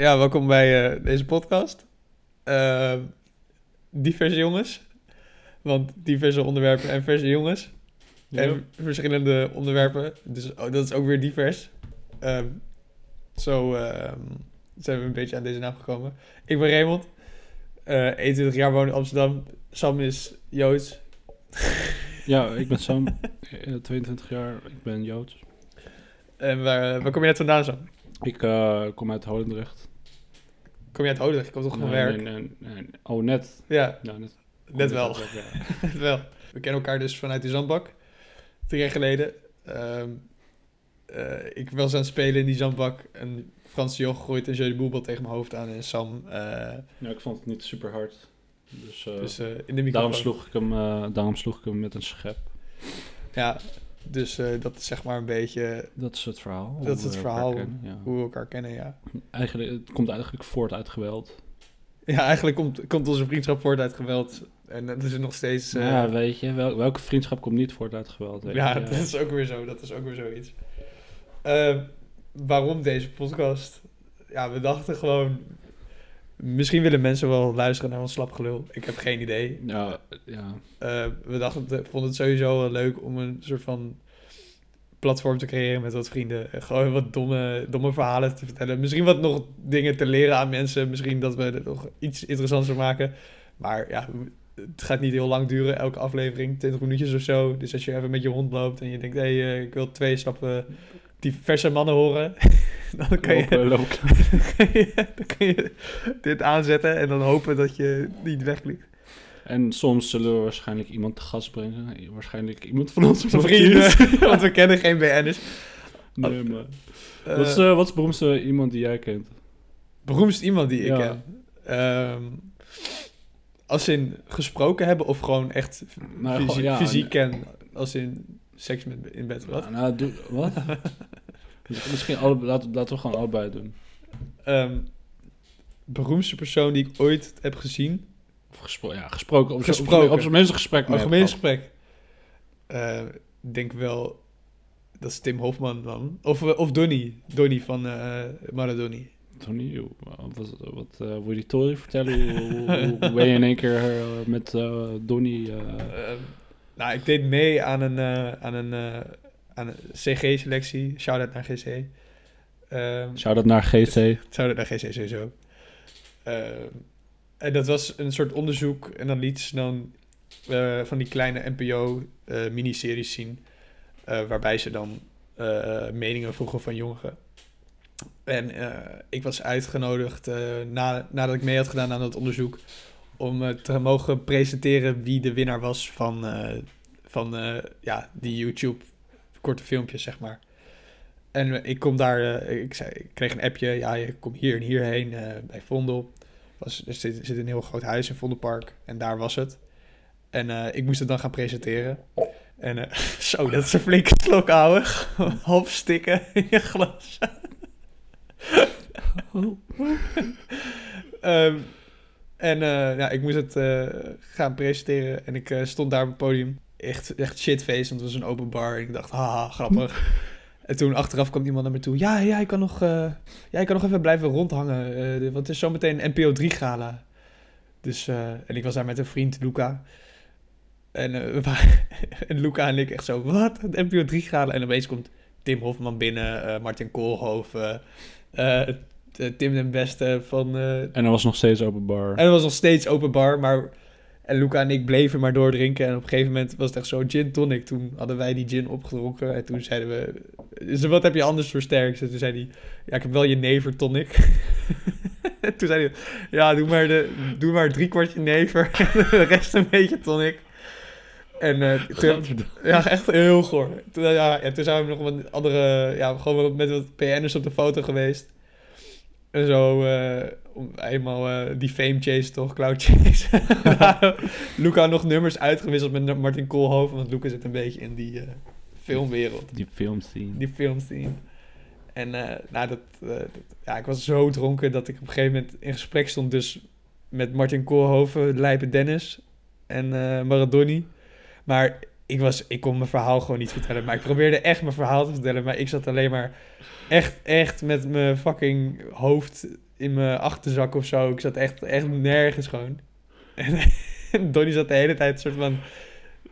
Ja, welkom bij eh, deze podcast. Eh, diverse jongens. Want diverse onderwerpen en verse jongens. En verschillende onderwerpen. Dus oh, dat is ook weer divers. Ehm, zo ehm, zijn we een beetje aan deze naam gekomen. Ik ben Raymond. Eh 21 jaar woon in Amsterdam. Sam is Joods. Ja, ik ben Sam, eh, 22 jaar, ik ben Joods. En waar, waar kom je net vandaan, Sam? Ik eh, kom uit Holendrecht. Kom je uit Hodendrecht? Ik kom toch van Nee, werk? nee, nee, nee. Oh, net. Ja, Ja, net. net wel. Net ja. wel. We kennen elkaar dus vanuit de zandbak. Drie jaar geleden. Ehm, eh, ik was aan het spelen in die zandbak. En Frans de Jong gooit een jeu de boelbal tegen mijn hoofd aan. En Sam... Ja, ik vond het niet super hard. Dus, eh, dus in de microfoon. daarom, sloeg ik hem, daarom sloeg ik hem met een schep. Ja, dus eh, dat is zeg maar een beetje Dat is het verhaal. Dat is het verhaal. kennen, ja. hoe we elkaar kennen, ja. Eigenlijk, het komt eigenlijk voort uit geweld. Ja, eigenlijk komt, komt onze vriendschap voort uit geweld. En dat is nog steeds... eh, ja, weet je, wel, welke vriendschap komt niet voort uit geweld? Ja, dat is ook weer zo. Dat is ook weer zoiets. Ehm, waarom deze podcast? Ja, we dachten gewoon... Misschien willen mensen wel luisteren naar ons slapgelul. Ik heb geen idee. Ja, ja. Eh, we dachten, vonden het sowieso wel leuk om een soort van platform te creëren met wat vrienden. En Gewoon wat domme, domme verhalen te vertellen. Misschien wat nog dingen te leren aan mensen. Misschien dat we er nog iets interessants van maken. Maar ja, het gaat niet heel lang duren, elke aflevering. 20 minuutjes of zo. Dus als je even met je hond loopt en je denkt... hé, hey, eh, ik wil twee stappen diverse mannen horen. dan kan je, Lopen, dan kan je, dan kan je dit aanzetten en dan hopen dat je niet wegklikt. En soms zullen we waarschijnlijk iemand te gast brengen. Waarschijnlijk iemand van onze vrienden. want we kennen geen BN'ers. Nee, maar... Eh, wat, is, eh, wat is beroemdste iemand die jij kent? beroemdst iemand die ik Ja. ken? Ehm, als in gesproken hebben of gewoon echt Nou, gewoon, ja, fysiek en- ken? Als in seks met, in bed, wat? Nou, nou, doe, wat? Misschien alle, laten, laten we gewoon allebei doen. Ehm, beroemdste persoon die ik ooit heb gezien? Of gespro ja, gesproken. Op, Gesproken. Op, op zijn minst een gesprek hebt gesprek. Eh, denk wel, dat is Tim Hofman dan. Of, eh, of Donny. Donny van eh Maradoni. hoe- wat, wat eh, wil je die Tory vertellen? Hoe, hoe, hoe ben je in één keer met Donny... Ehm, nou, ik deed mee aan een, aan een, aan een CG-selectie. Shout-out naar GC. Ehm Shout-out naar GC. Shout-out naar GC sowieso. En dat was een soort onderzoek. En dan liet ze dan eh, van die kleine NPO-miniseries zien. eh, waarbij ze dan eh, meningen vroegen van jongeren. En eh, ik was uitgenodigd eh, na, nadat ik mee had gedaan aan dat onderzoek. om eh, te mogen presenteren wie de winnaar was van, eh, van eh, ja, die YouTube korte filmpjes, zeg maar. En eh, ik kom daar, eh, ik, zei, ik kreeg een appje, ja, je komt hier en hierheen eh, bij Vondel. Was, er zit, zit een heel groot huis in Vondelpark en daar was het. En eh, ik moest het dan gaan presenteren. En eh, zo, dat is een flinke slok. Half stikken in je glas. Ehm, en eh, ja, ik moest het gaan presenteren en ik stond daar op het podium. Echt, echt shitface, want het was een open bar. En ik dacht, haha, grappig. En toen achteraf kwam iemand naar me toe. Ja, jij kan nog, eh, jij kan nog even blijven rondhangen, de- want het is zometeen een NPO 3 gala. Dus, eh, en ik was daar met een vriend, Luca. En, en Luca en ik echt zo, wat? Een NPO 3 gala? En opeens komt Tim Hofman binnen, Martin Koolhoven, Tim den Beste van... En er was nog steeds open bar. en het was nog steeds open bar, maar... En Luca en ik bleven maar doordrinken. En op een gegeven moment was het echt zo gin tonic. Toen hadden wij die gin opgedronken. En toen zeiden we... Dus wat heb je anders voor sterks? En toen zei hij... Ja, ik heb wel je never tonic. En toen zei hij... Ja, doe maar, de, doe maar drie kwartje never. En de rest een beetje tonic. En eh, toen, ja, echt heel goor. Toen, ja, ja, toen zijn we nog met andere... Ja, gewoon met wat PN'ers op de foto geweest. En zo... om eenmaal eh, die fame chase toch, cloud chase. Luca nog nummers uitgewisseld met Martin Koolhoven. Want Luca zit een beetje in die eh, filmwereld. Die filmscene. Die filmscene. En nou, dat, dat- ja, ik was zo dronken dat ik op een gegeven moment in gesprek stond dus met Martin Koolhoven, Lijpe Dennis en Maradoni. Maar ik, was, ik kon mijn verhaal gewoon niet vertellen. Maar ik probeerde echt mijn verhaal te vertellen. Maar ik zat alleen maar echt, echt met mijn fucking hoofd in mijn achterzak of zo. Ik zat echt, echt nergens gewoon. En Donnie zat de hele tijd soort van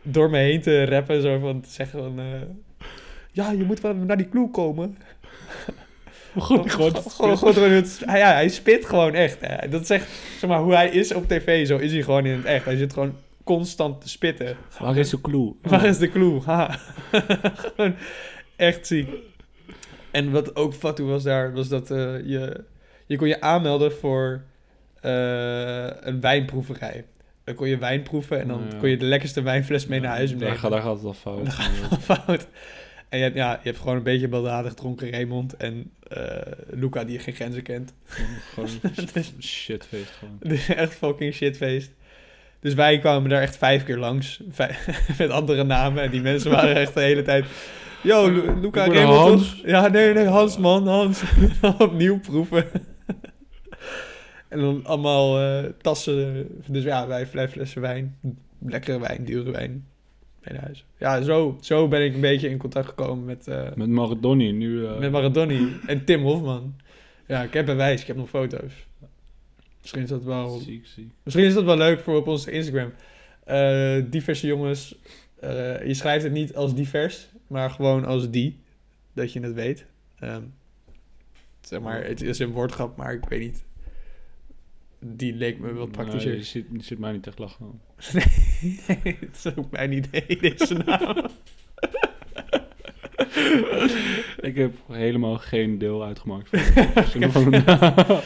door me heen te rappen. Zo van te zeggen van... eh, ja, je moet wel naar die clue komen. Gewoon, gewoon, gewoon, gewoon het- ja, hij spit gewoon echt. hè. Dat is echt, zeg maar, hoe hij is op tv. Zo is hij gewoon in het echt. Hij zit gewoon constant te spitten. Waar is de clue? Waar is de clue? Haha. gewoon echt ziek. En wat ook fatu was daar, was dat eh, je, je kon je aanmelden voor eh, een wijnproeverij. Dan kon je wijn proeven en dan Ja. kon je de lekkerste wijnfles mee naar huis Daar nemen. gaat, daar gaat het al fout. Daar fout. En je hebt, ja, je hebt gewoon een beetje baldadig dronken Raymond en eh, Luca die geen grenzen kent. Gewoon Dus- shitfeest gewoon. Dus echt fucking shitfeest. Dus wij kwamen daar echt vijf keer langs. vij- met andere namen. En die mensen waren echt de hele tijd... Yo, Lu- Luca Raymond Hans. Ja, nee, nee, Hans man, Hans. Opnieuw proeven. en dan allemaal eh, tassen. Dus ja, wij vijf flessen wijn. Lekkere wijn, dure wijn. Naar huis. Ja, zo, zo ben ik een beetje in contact gekomen met... eh, Met Maradoni nu. eh, met Maradoni en Tim Hofman. Ja, ik heb bewijs, ik heb nog foto's. Misschien is dat wel, Ziek, ziek. misschien is dat wel leuk voor op onze Instagram. Eh, diverse jongens. eh, je schrijft het niet als divers, maar gewoon als die. Dat je het weet. Ehm, zeg maar, het is een woordgrap, maar ik weet niet. Die leek me wat praktischer. Nee, je, ziet, je ziet mij niet echt lachen. Nee, het is ook mijn idee, deze naam. Ik heb helemaal geen deel uitgemaakt. Van, van,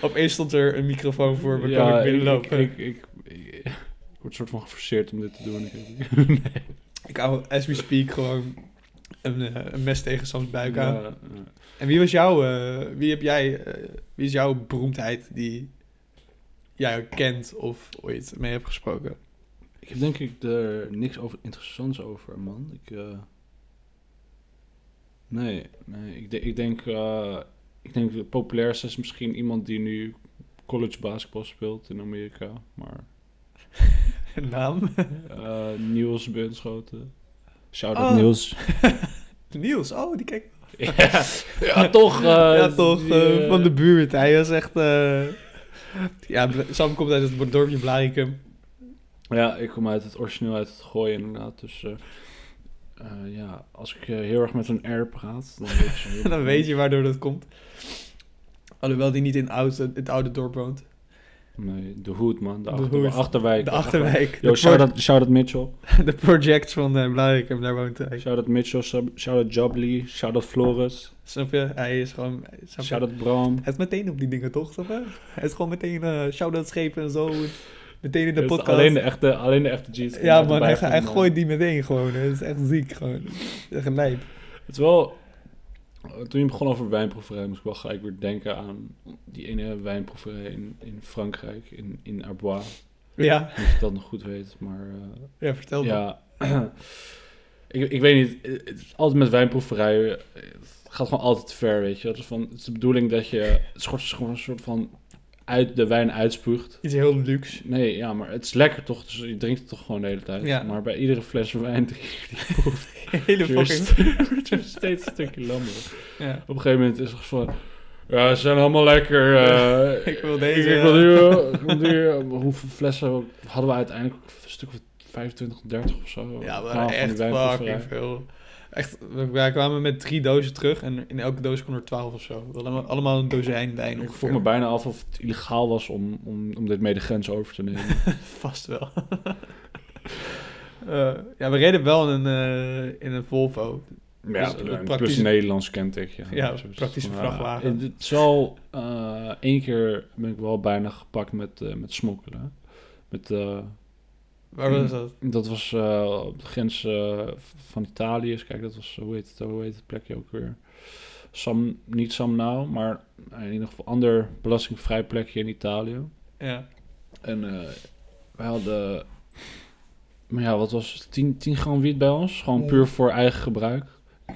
Opeens stond er een microfoon voor me, ja, ik binnenlopen. ik, ik, ik, ik word soort van geforceerd om dit te doen. Ik, Ik hou, as we speak, gewoon een, eh, een mes tegen Sam's buik aan. Ja, ja. En wie was jouw, eh, wie heb jij, eh, wie is jouw beroemdheid die jij kent of ooit mee hebt gesproken? Ik heb denk ik er niks over interessants over, man. Ik, eh, nee, nee. Ik, de- ik denk, eh, ik denk de populairste is misschien iemand die nu college basketbal speelt in Amerika. Maar naam? eh Niels Bunschoten. Shout-out Oh. Niels. Niels, oh, die kijk. ja, ja, toch. ja, toch, die, eh, eh, van de buurt. Hij was echt... ja, Sam komt uit het dorpje Blarikum. Ja, ik kom uit het origineel uit het gooien inderdaad. Dus eh, eh, ja, als ik eh, heel erg met een R praat, dan weet je, Dan weet je waardoor dat komt. Alhoewel die niet in oud, het oude dorp woont. Nee, de hoed man, de, De achter, hoed. achterwijk. De Achterwijk. Yo, shout-out shout Mitchell. de projects van uh, Blarikum, daar woont hij. Shout-out Mitchell, shout-out Jobly, shout-out Floris, Snap je? Hij is gewoon... shout-out Bram. Hij is meteen op die dingen, toch? Snap je? Hij is gewoon meteen eh shout-out schepen en zo. Meteen in de podcast. Alleen de echte, alleen de echte G's. ja, man, hij, gooit die meteen gewoon. Het is echt ziek gewoon. Echt lijp. Het is wel... Toen je begon over wijnproeverij, moest ik wel gelijk weer denken aan die ene wijnproeverij in, in Frankrijk, in, in Arbois. Ja, Niet dat ik dat nog goed weet, maar... eh, ja vertel me. Ja, ik, ik weet niet. Het is altijd met wijnproeverijen. Het gaat gewoon altijd ver, weet je. Het is, van, het is de bedoeling dat je. Het is gewoon een soort van. Uit de wijn uitspuugt. Iets heel luxe. Nee, ja, maar het is lekker toch? Dus je drinkt het toch gewoon de hele tijd. Ja. Maar bij iedere fles wijn drink je die proeft. Hele fucking... steeds een stukje lammer. Ja. Op een gegeven moment is het van. Ja, ze zijn allemaal lekker. eh, Ik wil deze, Ik wil die, eh, ik wil die, eh, hoeveel flessen hadden we uiteindelijk? Een stuk of 25, 30 of zo. Ja, die echt fucking veel. Echt, we kwamen met drie dozen terug en in elke doos kon er twaalf of zo. Allemaal- een dozijn wijn Ik vroeg me bijna af of het illegaal was om, om, om dit mee de grens over te nemen. Vast wel. Eh, ja, we reden wel in een, eh, in een Volvo. ja, Dus, praktisch- plus een Nederlands kenteken. Ja, is het. praktische vrachtwagen. Het eh één keer ben ik wel bijna gepakt met, met smokkelen. Met... Waar was dat? Dat was eh, op de grens eh, van Italië. Dus kijk, dat was, hoe heet het, hoe heet het plekje ook weer? Sam, niet Sam Nou, maar in ieder geval ander belastingvrij plekje in Italië. Ja. En eh wij hadden, maar ja, wat was het? 10, 10 gram wiet bij ons? Gewoon Ja. puur voor eigen gebruik.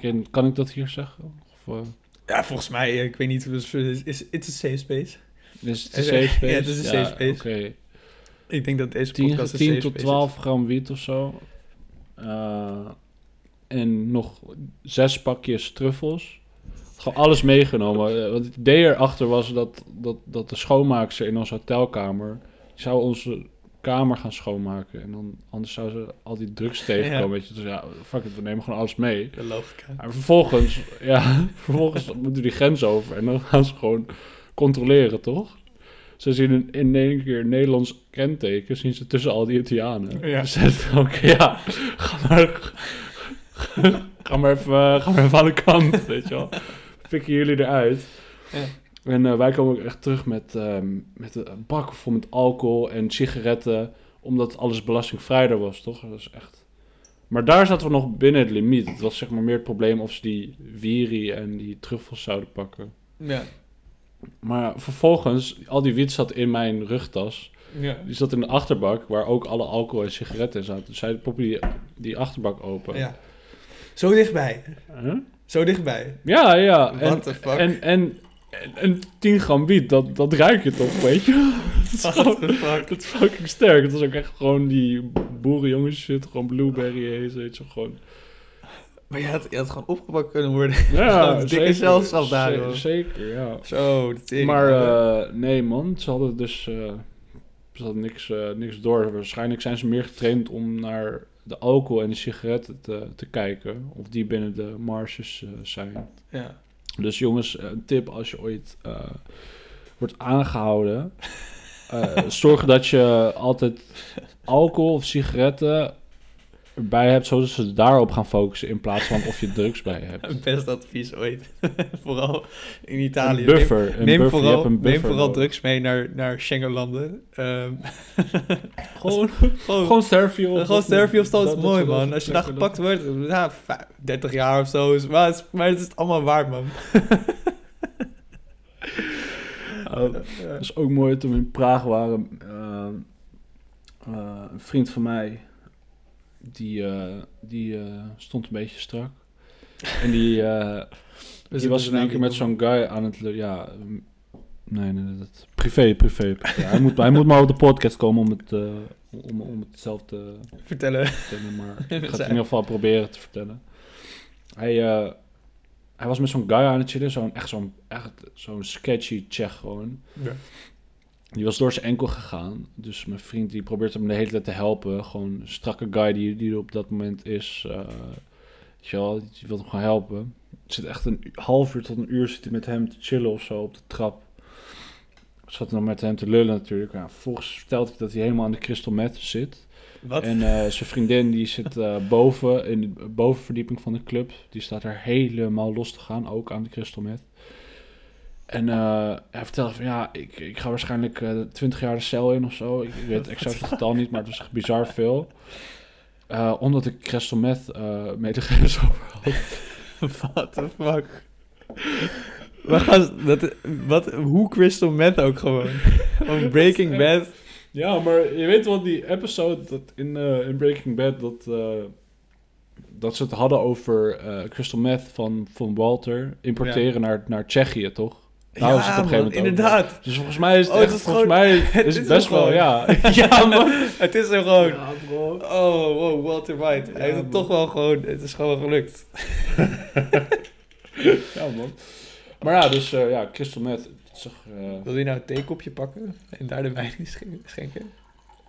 Kan, kan ik dat hier zeggen? Of, ja, volgens mij, ik weet niet, is, is it's a safe space. is het Ja, een safe space? het is een safe space. Oké, Ik denk dat deze 10, podcast een 10 safe tot space 12 gram wiet of zo. Eh, en nog zes pakjes truffels. Gewoon alles meegenomen. Eh, Want het idee erachter was dat, dat, dat de schoonmaakster in onze hotelkamer... die zou onze kamer gaan schoonmaken. En dan, anders zou ze al die drugs tegenkomen. Weet je. Dus ja, fuck it, we nemen gewoon alles mee. De logica. Maar vervolgens, ja, vervolgens moeten we die grens over. En dan gaan ze gewoon controleren, toch? Ze zien in, in één keer Nederlands kenteken, zien ze tussen al die Italianen. Ja. Dus ze zeggen, oké, ja, ga maar, ga maar, even, ga maar even aan de kant, weet je wel. Pikken jullie eruit. Ja. En eh, wij komen ook echt terug met, ehm, met een bak vol met alcohol en sigaretten, omdat alles belastingvrijder was, toch? Dat is echt... Maar daar zaten we nog binnen het limiet. Het was zeg maar meer het probleem of ze die wiri en die truffels zouden pakken. Ja. Maar vervolgens, al die wiet zat in mijn rugtas. Ja. Die zat in de achterbak, waar ook alle alcohol en sigaretten in zaten. Dus zij poppen die, die achterbak open. ja. Zo dichtbij. Huh? Zo dichtbij. Ja, ja. En, What the fuck? en, en, en, en 10 gram wiet, dat, dat ruik je toch, weet je? dat, is gewoon, fuck? dat is fucking sterk. Het was ook echt gewoon die boerenjongens shit, gewoon blueberry haze, weet je, gewoon... Maar je had, je had gewoon opgepakt kunnen worden. Ja, dikke zelfstraf daar, joh. Zeker, ja. Zo, de. Maar eh, nee, man, ze hadden dus eh, ze hadden niks, eh, niks door. Waarschijnlijk zijn ze meer getraind om naar de alcohol en de sigaretten te, te kijken. Of die binnen de marges zijn. ja. Dus jongens, een tip als je ooit wordt aangehouden. eh, zorg dat je altijd alcohol of sigaretten erbij hebt, zodat ze daarop gaan focussen in plaats van of je drugs bij je hebt. Het beste advies ooit. vooral in Italië. Een buffer. een Neem, neem buffer, vooral, een neem vooral nodig. drugs mee naar, naar Schengenlanden. Ehm Gewoon, gewoon gewoon Servië. gewoon of zo, is mooi man. Als je daar gepakt wordt, ja, vijf- 30 jaar of zo. Is, maar, het is, maar het is allemaal waard man. Dat is ook mooi toen we in Praag waren. eh, eh, een vriend van mij, die, eh, die eh, stond een beetje strak. En die, eh, die was in één keer met zo'n guy aan het... Ja, mm, nee, nee, dat... Privé, privé. privé. hij, moet, hij moet maar op de podcast komen om het, om, om het zelf te Vertellen. vertellen. Maar ik ga het in ieder geval proberen te vertellen. Hij, hij was met zo'n guy aan het chillen. Zo'n, echt zo'n, echt zo'n sketchy Tsjech gewoon. Ja. Die was door zijn enkel gegaan. Dus mijn vriend die probeert hem de hele tijd te helpen. Gewoon een strakke guy die, die er op dat moment is. wel, die wil hem gewoon helpen. Het zit echt een half uur tot een uur zit hij met hem te chillen of zo op de trap. Ik zat nog met hem te lullen natuurlijk. Ja, vervolgens vertelt hij dat hij helemaal aan de crystal meth zit. Wat? En eh, zijn vriendin die zit eh, boven, in de bovenverdieping van de club. Die staat er helemaal los te gaan, ook aan de crystal meth. En eh, hij vertelde van ja, ik, ik ga waarschijnlijk eh 20 jaar de cel in of zo. Ik, ik weet exact het getal niet, maar het was echt bizar veel. Eh, omdat ik crystal meth grens over had. What the fuck? Wat gaan dat, wat, hoe crystal meth ook gewoon. Breaking Bad. Ja, maar je weet wel die episode dat in, in Breaking Bad dat, dat ze het hadden over crystal meth van, van Walter importeren naar, naar Tsjechië, toch? Daar was het op een gegeven man, moment over. inderdaad. Dus volgens mij is het, Oh, het is volgens gewoon- mij het is is het best gewoon. wel, ja. ja, man. Het is er gewoon. Ja. Oh, wow, Walter White. Hij Ja, heeft het toch wel gewoon... Het is gewoon gelukt. Ja, man. Maar ja, dus eh, ja, crystal meth. is toch, eh, Wil je nou een theekopje pakken en daar de wijn in schen- schenken?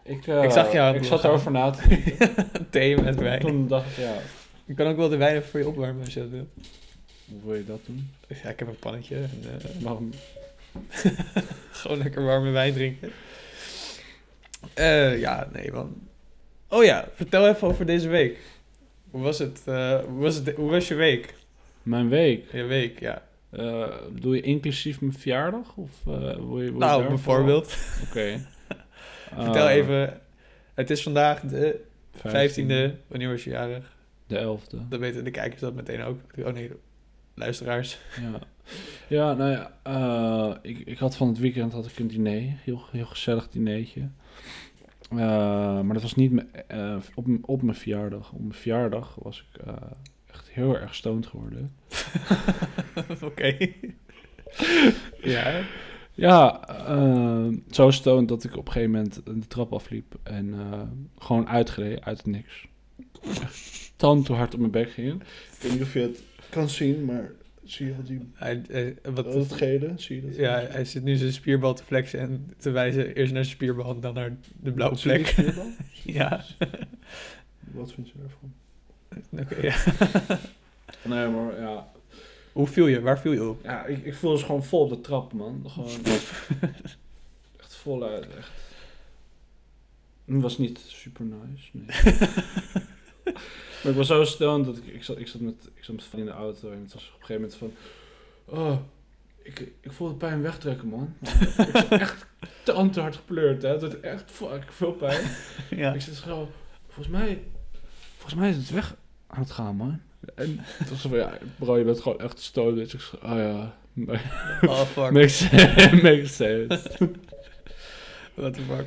ik, eh, Ik zag jou Ik zat lachen. erover na te denken. Thee met wijn. Toen dacht ik, ja, Ik kan ook wel de wijn even voor je opwarmen als je dat wil. Hoe wil je dat doen? Ja, ik heb een pannetje. En, eh, gewoon lekker warme wijn drinken. Eh, ja, nee man. Oh ja, vertel even over deze week. Hoe was het? eh, hoe, was het hoe was je week? Mijn week. Je week, ja. Bedoel je inclusief mijn verjaardag? Of wil je, Nou, bijvoorbeeld. Oké. Vertel even. Het is vandaag de 15e. 15e, Wanneer was je jarig? De 11e. Dan weten de kijkers dat meteen ook. Oh nee, luisteraars. Ja. ja, nou ja. eh, ik, ik had van het weekend had ik een diner. Heel, heel gezellig dinertje. Eh, maar dat was niet me- eh, op, op mijn verjaardag. Op mijn verjaardag was ik eh, echt heel erg stoned geworden. Oké. ja. Ja, eh, zo stoned dat ik op een gegeven moment de trap afliep en eh, gewoon uitgereden uit het niks. Echt tand te hard op mijn bek ging. Ik weet niet of je het kan zien, maar Zie je wat die... Hij, hij- wat, gele, zie je dat? ja, hij zit nu zijn spierbal te flexen en te wijzen eerst naar zijn spierbal en dan naar de blauwe plek. spierbal? Ja. Wat vind je ervan? Oké, ja. Nee, maar ja... Hoe viel je? Waar viel je op? Ja, ik, ik voel dus gewoon vol op de trap, man. Gewoon echt voluit, echt. Het was niet super nice, nee. Maar ik was zo stoned dat ik, ik, zat, ik, zat met, ik zat met in de auto en het was op een gegeven moment van... Oh, ik, ik voel de pijn wegtrekken, man. ik zat echt te hard gepleurd, hè. Het had echt fuck, veel pijn. Ja. Ik zit zo, volgens mij, volgens mij is het weg aan het gaan, man. En het was zo van, ja, bro, je bent gewoon echt stoned. Dus ik zo, oh ja, Oh, fuck. makes sense. makes sense. What the fuck.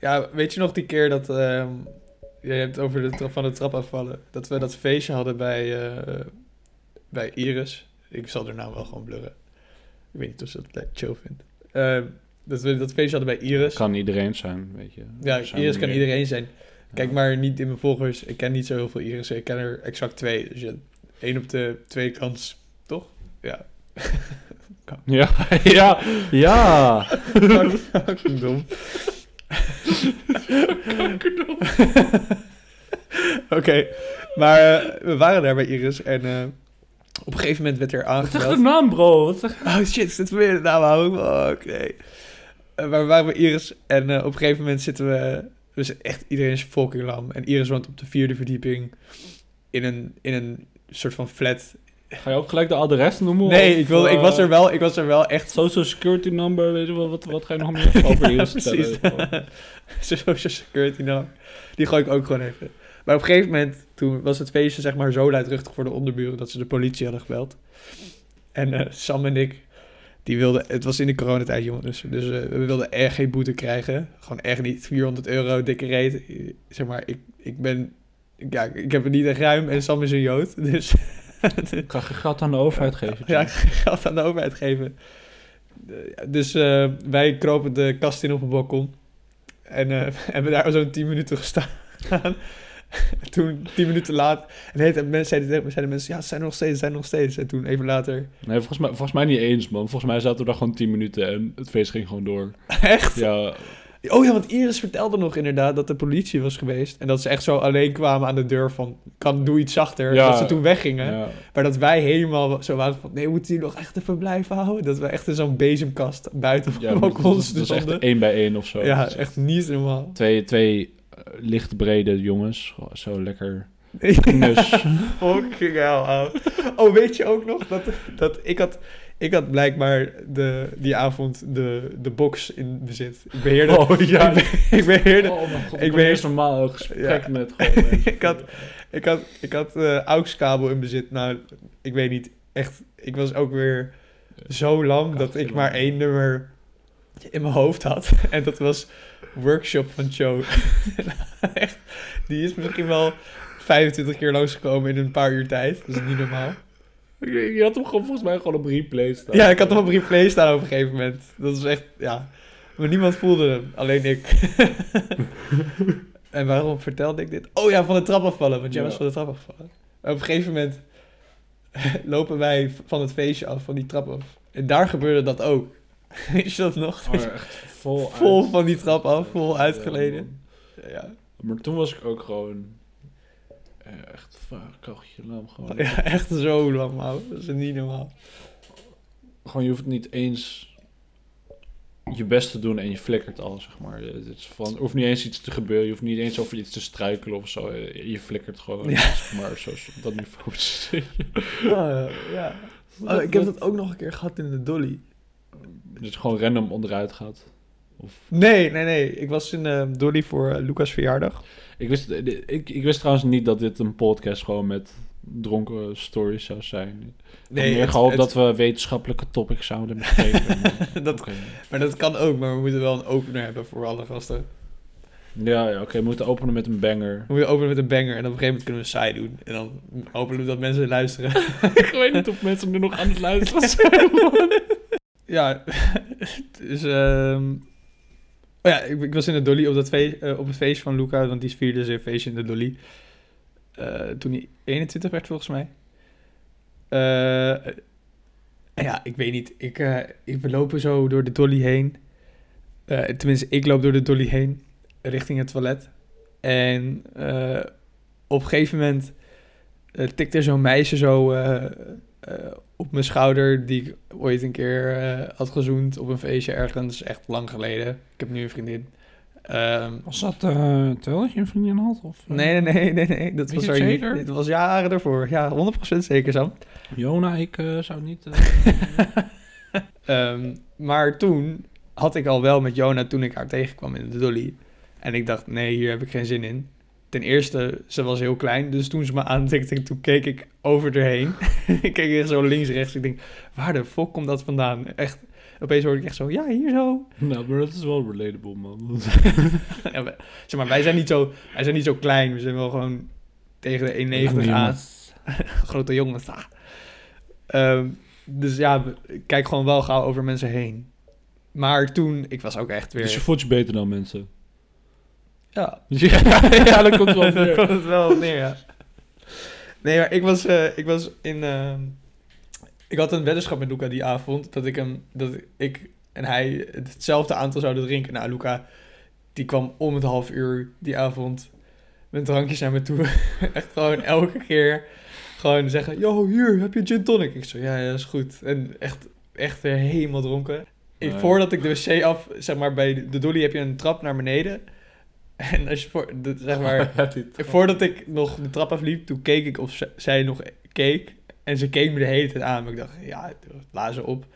Ja, weet je nog die keer dat... ehm je hebt over de trap van de trap afvallen. Dat we dat feestje hadden bij, eh, bij Iris. Ik zal haar naam wel gewoon blurren. Ik weet niet of ze dat chill vindt. Ehm, dat we dat feestje hadden bij Iris. Kan iedereen zijn, weet je. ja, Er zijn Iris kan meer. iedereen zijn. Kijk Ja. maar niet in mijn volgers. Ik ken niet zo heel veel Iris. Ik ken er exact twee. Dus je, één op de twee kans, toch? Ja. Ja, ja, ja. Dom. Oké, maar eh, we waren daar bij Iris en eh, op een gegeven moment werd er Wat zeg de naam, bro? Wat zeg Oh shit, zitten we weer de naam houden? Oh, Oké. Eh, maar we waren bij Iris en op een gegeven moment zitten we... Dus echt iedereen is fucking lam. En Iris woont op de vierde verdieping in een, in een soort van flat. Ga je ook gelijk de adres noemen? Nee, of, ik, wilde, ik, was eh, er wel, ik was er wel echt Social security number, weet je wel, wat, wat ga je nog meer over Ja, precies. Social security number. Die gooi ik ook gewoon even. Maar op een gegeven moment, toen was het feestje zeg maar zo luidruchtig voor de onderburen dat ze de politie hadden gebeld. En eh, Sam en ik, die wilden, het was in de coronatijd jongens, dus eh, we wilden echt geen boete krijgen. Gewoon echt niet, 400 euro, dikke reet. Zeg maar, ik, ik ben, ja, ik heb het niet echt ruim en Sam is een jood, dus... Ik ga geen geld aan de overheid geven. Ja, geld aan de overheid geven. Eh, Dus eh, wij kropen de kast in op een balkon. En eh, hebben daar zo'n 10 minuten gestaan. En toen, 10 minuten later. En de hele mensen zeiden, tegen me- zeiden mensen: Ja, ze zijn er nog steeds, ze zijn er nog steeds. En toen even later. Nee, volgens mij, volgens mij niet eens, man. Volgens mij zaten we daar gewoon 10 minuten en het feest ging gewoon door. Echt? Ja, Oh ja, want Iris vertelde nog inderdaad dat de politie was geweest. En dat ze echt zo alleen kwamen aan de deur van: kan, Doe iets zachter. Ja. Dat ze toen weggingen. ja. Maar dat wij helemaal zo waren van: Nee, moeten jullie nog echt even blijven houden? Dat we echt in zo'n bezemkast buiten op ja balkons dat is echt één bij één of zo. Ja, echt niet normaal. Twee, twee eh, lichtbrede jongens. Zo lekker knus. Fucking hell. Oh, weet je ook nog dat, dat ik had... Ik had blijkbaar de, die avond de, de box in bezit. Ik beheerde... Oh ja. Ik, be- ik beheerde... Oh mijn god, ik normaal een gesprek Ja. met gewoon. Ik had- Ik had, ik had eh AUX-kabel in bezit. Nou, ik weet niet. Echt, ik was ook weer zo lam dat ik maar één nummer in mijn hoofd had. En dat was Workshop van Joe. Die is misschien wel 25 keer langsgekomen in een paar uur tijd. Dat is niet normaal. Je had hem gewoon volgens mij gewoon op replay staan. Ja, ik had hem op replay staan op een gegeven moment. Dat is echt, ja. Maar niemand voelde hem, alleen ik. en waarom vertelde ik dit? Oh ja, van de trap afvallen, want jij Ja. was van de trap afvallen. Maar op een gegeven moment lopen wij van het feestje af, van die trap af. En daar gebeurde dat ook. Weet je dat nog? Maar echt vol, Vol uit- van die trap af, vol uitgeleden. Ja, maar toen was ik ook gewoon echt fuck, kachje lam gewoon. ja echt zo lang, man. Dat is niet normaal. Gewoon je hoeft niet eens je best te doen en je flikkert al, zeg maar. Het is van, er hoeft niet eens iets te gebeuren, je hoeft niet eens over iets te struikelen of zo. Je je flikkert gewoon, Ja. zeg maar, zo, op dat niveau zit je. Oh, ja. Oh, ik heb dat ook nog een keer gehad in de dolly. Dat je gewoon random onderuit gaat. Of, Nee, nee, nee. Ik was in eh, Dolly voor eh, Lucas' verjaardag. ik, wist, eh, ik, ik wist trouwens niet dat dit een podcast gewoon met dronken stories zou zijn. Ik had meer gehoopt dat we wetenschappelijke topics zouden bespreken. maar- dat, maar dat kan ook, maar we moeten wel een opener hebben voor alle gasten. Ja, ja oké. we moeten openen met een banger. We moeten openen met een banger en op een gegeven moment kunnen we saai doen. En dan hopen we dat mensen luisteren. ik weet niet of mensen nu nog aan het luisteren zijn. ja, dus... ehm, Oh ja, ik, ik was in de Dolly op, dat feest, eh, op het feest van Luca, want die vierde zijn feestje in de Dolly. Eh, toen hij 21 werd volgens mij. Eh, ja, ik weet niet. Ik, ik, we lopen zo door de dolly heen. Tenminste, ik loop door de dolly heen, richting het toilet. En op een gegeven moment uh, tikt er zo'n meisje zo eh, op mijn schouder... die ik ooit een keer eh, had gezoend op een feestje ergens. Echt lang geleden. Ik heb nu een vriendin. Ehm, Was dat uh, terwijl je een vriendin had? Of, nee, nee, nee, nee, nee. Dat was er zeker? Dit was jaren ervoor. Ja, 100% zeker, Sam. Jona, ik zou niet... Ehm, maar toen had ik al wel met Jona toen ik haar tegenkwam in de dolly. En ik dacht, nee, hier heb ik geen zin in. Ten eerste, ze was heel klein, dus toen ze me aantikte, toen keek ik over erheen. ik keek echt zo links, rechts. Ik denk, waar de fuck komt dat vandaan? Echt, opeens hoorde ik echt zo, ja, hier zo. nou, maar dat is wel relatable, man. Ja, we- zeg maar, wij zijn niet zo, wij zijn niet zo klein. We zijn wel gewoon tegen de 1,90 aan. Grote jongens. ah. Ehm, dus ja, ik kijk gewoon wel gauw over mensen heen. Maar toen, ik was ook echt weer... Dus je voelt je beter dan mensen. Ja, ja, dat komt wel neer. komt het wel neer, ja. Nee, maar ik was, eh, ik was in... ehm, ik had een weddenschap met Luca die avond. Dat ik hem... Dat ik en hij hetzelfde aantal zouden drinken. Nou, Luca, die kwam om het half uur die avond met drankjes naar me toe. Echt gewoon elke keer gewoon zeggen... Yo, hier, heb je gin tonic? Ik zo, ja, ja, is goed. En echt, echt weer helemaal dronken. Ik. Voordat ik de wc af... Zeg maar, bij de dolly heb je een trap naar beneden. En als je voor... de- zeg maar... Ja, Voordat ik nog de trap afliep, toen keek ik of ze- zij nog keek. En ze keek me de hele tijd aan. Maar ik dacht, ja, laat ze op.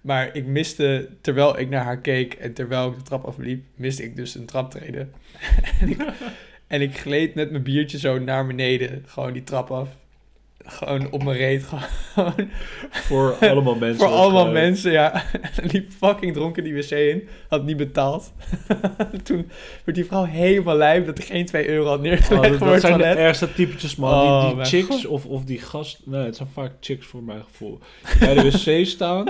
Maar ik miste, terwijl ik naar haar keek en terwijl ik de trap afliep, miste ik dus een traptreden. en, ik, en ik gleed met mijn biertje zo naar beneden, gewoon die trap af. Gewoon op mijn reet, gewoon Voor allemaal mensen. voor allemaal mensen, ja. Liep fucking dronken die wc in. Had niet betaald. Toen werd die vrouw helemaal lijp dat er geen 2 euro had Oh, neergelegd dat, voor dat het zijn de ergste typetjes, man. Oh, die die mijn chicks god. of, of die gast... Nee, het zijn vaak chicks voor mijn gevoel. Die bij de wc staan.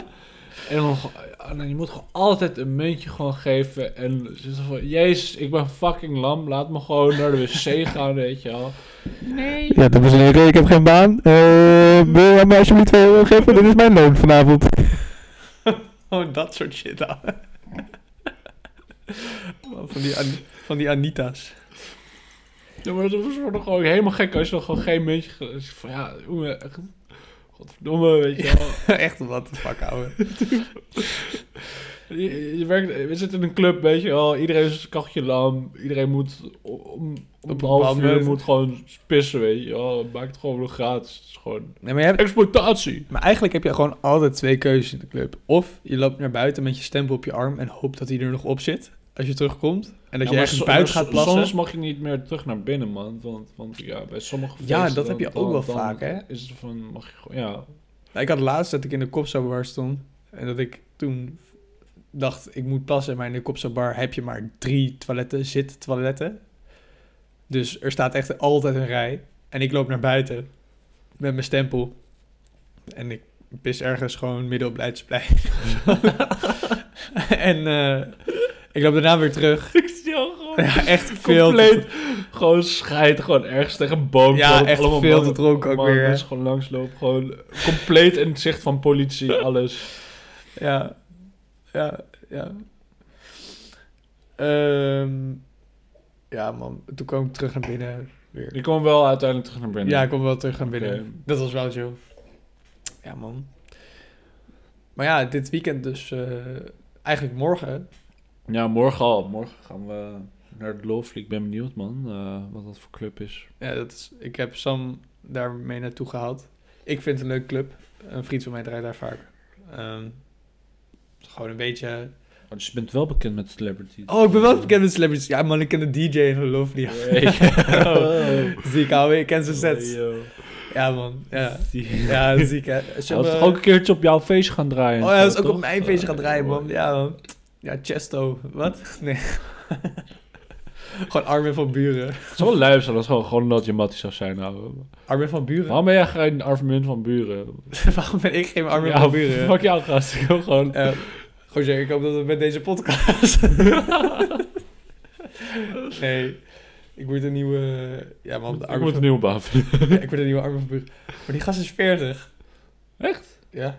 En dan... je moet gewoon altijd een muntje gewoon geven. En ze zeggen van... Jezus, ik ben fucking lam. Laat me gewoon naar de wc gaan, weet je wel. Nee. Ja, dames en heren, ik heb geen baan. Eh, wil je mij alsjeblieft 2 euro geven? Dit is mijn loon vanavond. oh, dat soort shit dan. van, die An- van die Anita's. Ja, maar dat wordt gewoon helemaal gek als je dan gewoon geen muntje... Van ja. Godverdomme, weet je wel. Echt, wat de fuck, ouwe. Je, je werkt, we zitten in een club, weet je wel. Iedereen is een kachje lam. Iedereen moet om, om Op een half uur moet gewoon pissen, weet je wel. Maak het gewoon nog gratis. Het is gewoon Nee, maar, je hebt, exploitatie. maar eigenlijk heb je gewoon altijd twee keuzes in de club. Of je loopt naar buiten met je stempel op je arm en hoopt dat hij er nog op zit als je terugkomt. En dat Ja, je ergens buiten gaat plassen. Soms mag je niet meer terug naar binnen, man. Want, want ja, bij sommige Ja, dat heb je ook wel dan vaak, hè? Is het van, mag je gewoon, ja. Nou, ik had laatst dat ik in de Kopsa-bar stond. En dat ik toen dacht, ik moet passen. Maar in de Kopsa-bar heb je maar drie toiletten, zit-toiletten. Dus er staat echt altijd een rij. En ik loop naar buiten met mijn stempel. En ik pis ergens gewoon midden op Leidsplein. en eh, ik loop daarna weer terug. Ik zie jou gewoon Ja, echt veel compleet gewoon scheiden. Gewoon ergens tegen een boom. Ja, echt allemaal veel te dronken ook weer, mensen gewoon langslopen. Gewoon compleet in het zicht van politie, alles. Ja, ja, ja. Ehm, ja, man. Toen kwam ik terug naar binnen weer. Je kwam wel uiteindelijk terug naar binnen. Ja, ik kwam wel terug naar binnen. Dat was wel zo. Ja, man. Maar ja, dit weekend dus... eh, eigenlijk morgen. Ja, morgen al. Morgen gaan we naar de Lovely. Ik ben benieuwd, man, eh, wat dat voor club is. Ja, dat is, ik heb Sam daarmee naartoe gehaald. Ik vind het een leuke club. Een vriend van mij draait daar vaak. Ehm, gewoon een beetje... Oh, dus je bent wel bekend met celebrities. Oh, ik ben wel bekend met celebrities. Ja, man, ik ken de DJ in Lovely. Oh. Zie ik ouwe, ik ken zijn sets. Ja, man. Ja, ja dat zie ik. Hè. Als je Hij was hem, toch ook een keertje op jouw feestje gaan draaien? Oh ja, dat is ook op mijn feestje gaan draaien, man. Ja, man. Ja, Chesto. Wat? Nee. gewoon Armin van Buren. Het zou wel luisteren, dat gewoon, gewoon dat je mattie zou zijn. Nou. Armin van Buren? Waarom ben jij geen Armin van Buren? Waarom ben ik geen Armin ja, van Buren? Fuck jou, gast. Ik wil gewoon... Zeg, ik hoop dat het met deze podcast... nee. Ik word een nieuwe... Ja, man. ik van... een nieuwe baan vinden. ik word een nieuwe Armin van Buren. Maar die gast is 40. Echt? Ja,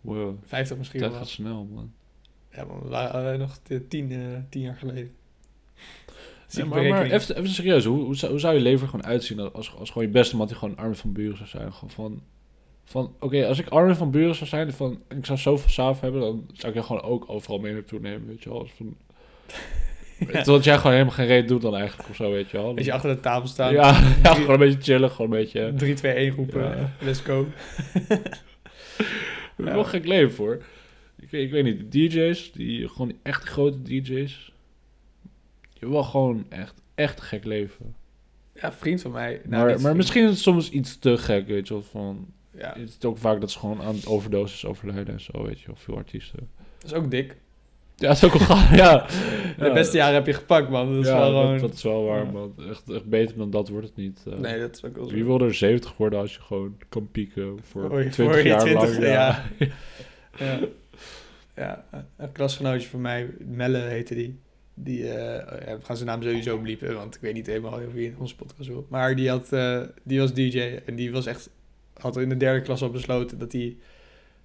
Wow. 50 misschien Dat wel. gaat snel, man. Ja, man, we waren nog tien, eh, tien jaar geleden. Nee, maar, maar even, even serieus, hoe, hoe, zou, hoe zou je leven gewoon uitzien als, als gewoon je beste man die gewoon Armin van Buren zou zijn? Gewoon van, van oké, als ik Armin van Buren zou zijn van, en ik zou zoveel saaf hebben, dan zou ik je gewoon ook overal mee naartoe nemen, weet je wel. Als van, Terwijl jij gewoon helemaal geen reet doet dan eigenlijk of zo, weet je wel. Als je achter de tafel staat, ja, ja, gewoon een beetje chillen, gewoon een beetje... 3, 2, 1 roepen, Ja. let's go. Ja. Wel gek leven voor. Ik, weet- ik weet niet, de DJ's, die gewoon echt grote DJ's, hebben wel gewoon echt, echt gek leven. Ja, vriend van mij. nou, maar, maar vriend. misschien is het soms iets te gek, weet je wel. Van, Ja, Het is ook vaak dat ze gewoon aan overdoses overlijden en zo, weet je wel. Veel artiesten. dat is ook dik. Ja, dat is ook wel ja. De beste jaren heb je gepakt, man. Dat is ja, wel dat, gewoon... dat is wel waar, man. Echt, echt beter dan dat wordt het niet. eh. Nee, dat is ook wel zo. Wie wil er 70 worden als je gewoon kan pieken voor je- 20 voor je jaar 20, lang? ja. Ja. ja, een klasgenootje van mij, Melle heette die. Die, eh, ja, we gaan zijn naam sowieso bliepen, want ik weet niet helemaal of hij in onze podcast wil. Maar die, had, eh, die was DJ en die was echt, had in de derde klas al besloten dat hij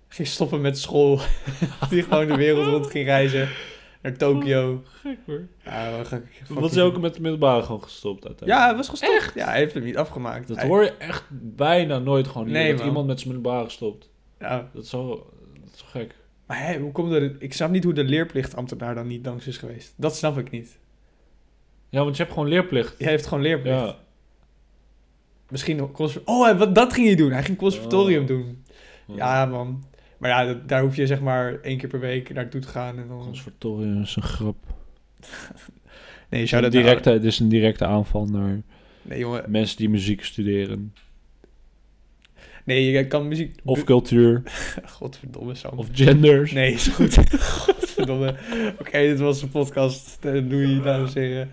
ging stoppen met school. dat hij gewoon de wereld rond ging reizen. Naar Tokio. Gek hoor. Ja, gek- Was hij ook met de middelbare gewoon gestopt uiteindelijk? Ja, hij was gestopt. Ja, hij heeft hem niet afgemaakt. Dat Hij- hoor je echt bijna nooit gewoon Nee, dat iemand met zijn middelbare stopt. Ja, Dat is zo, dat is zo gek. Maar hoe komt het? Ik snap niet hoe de leerplichtambtenaar dan niet langs is geweest. Dat snap ik niet. Ja, want je hebt gewoon leerplicht. Hij heeft gewoon leerplicht. Ja. Misschien Oh, wat, dat ging hij doen. Hij ging conservatorium Oh. doen. Ja, man. Maar ja, dat- daar hoef je zeg maar één keer per week naartoe te gaan. En dan... Conservatorium is een grap. Nee, Het zou is, dat een directe, het is een directe aanval naar Nee, jongen. mensen die muziek studeren. Nee, je kan muziek... Of cultuur. Godverdomme, Sam. Of genders. Nee, is goed. Godverdomme. Oké, dit was de podcast. Doei, dames en heren.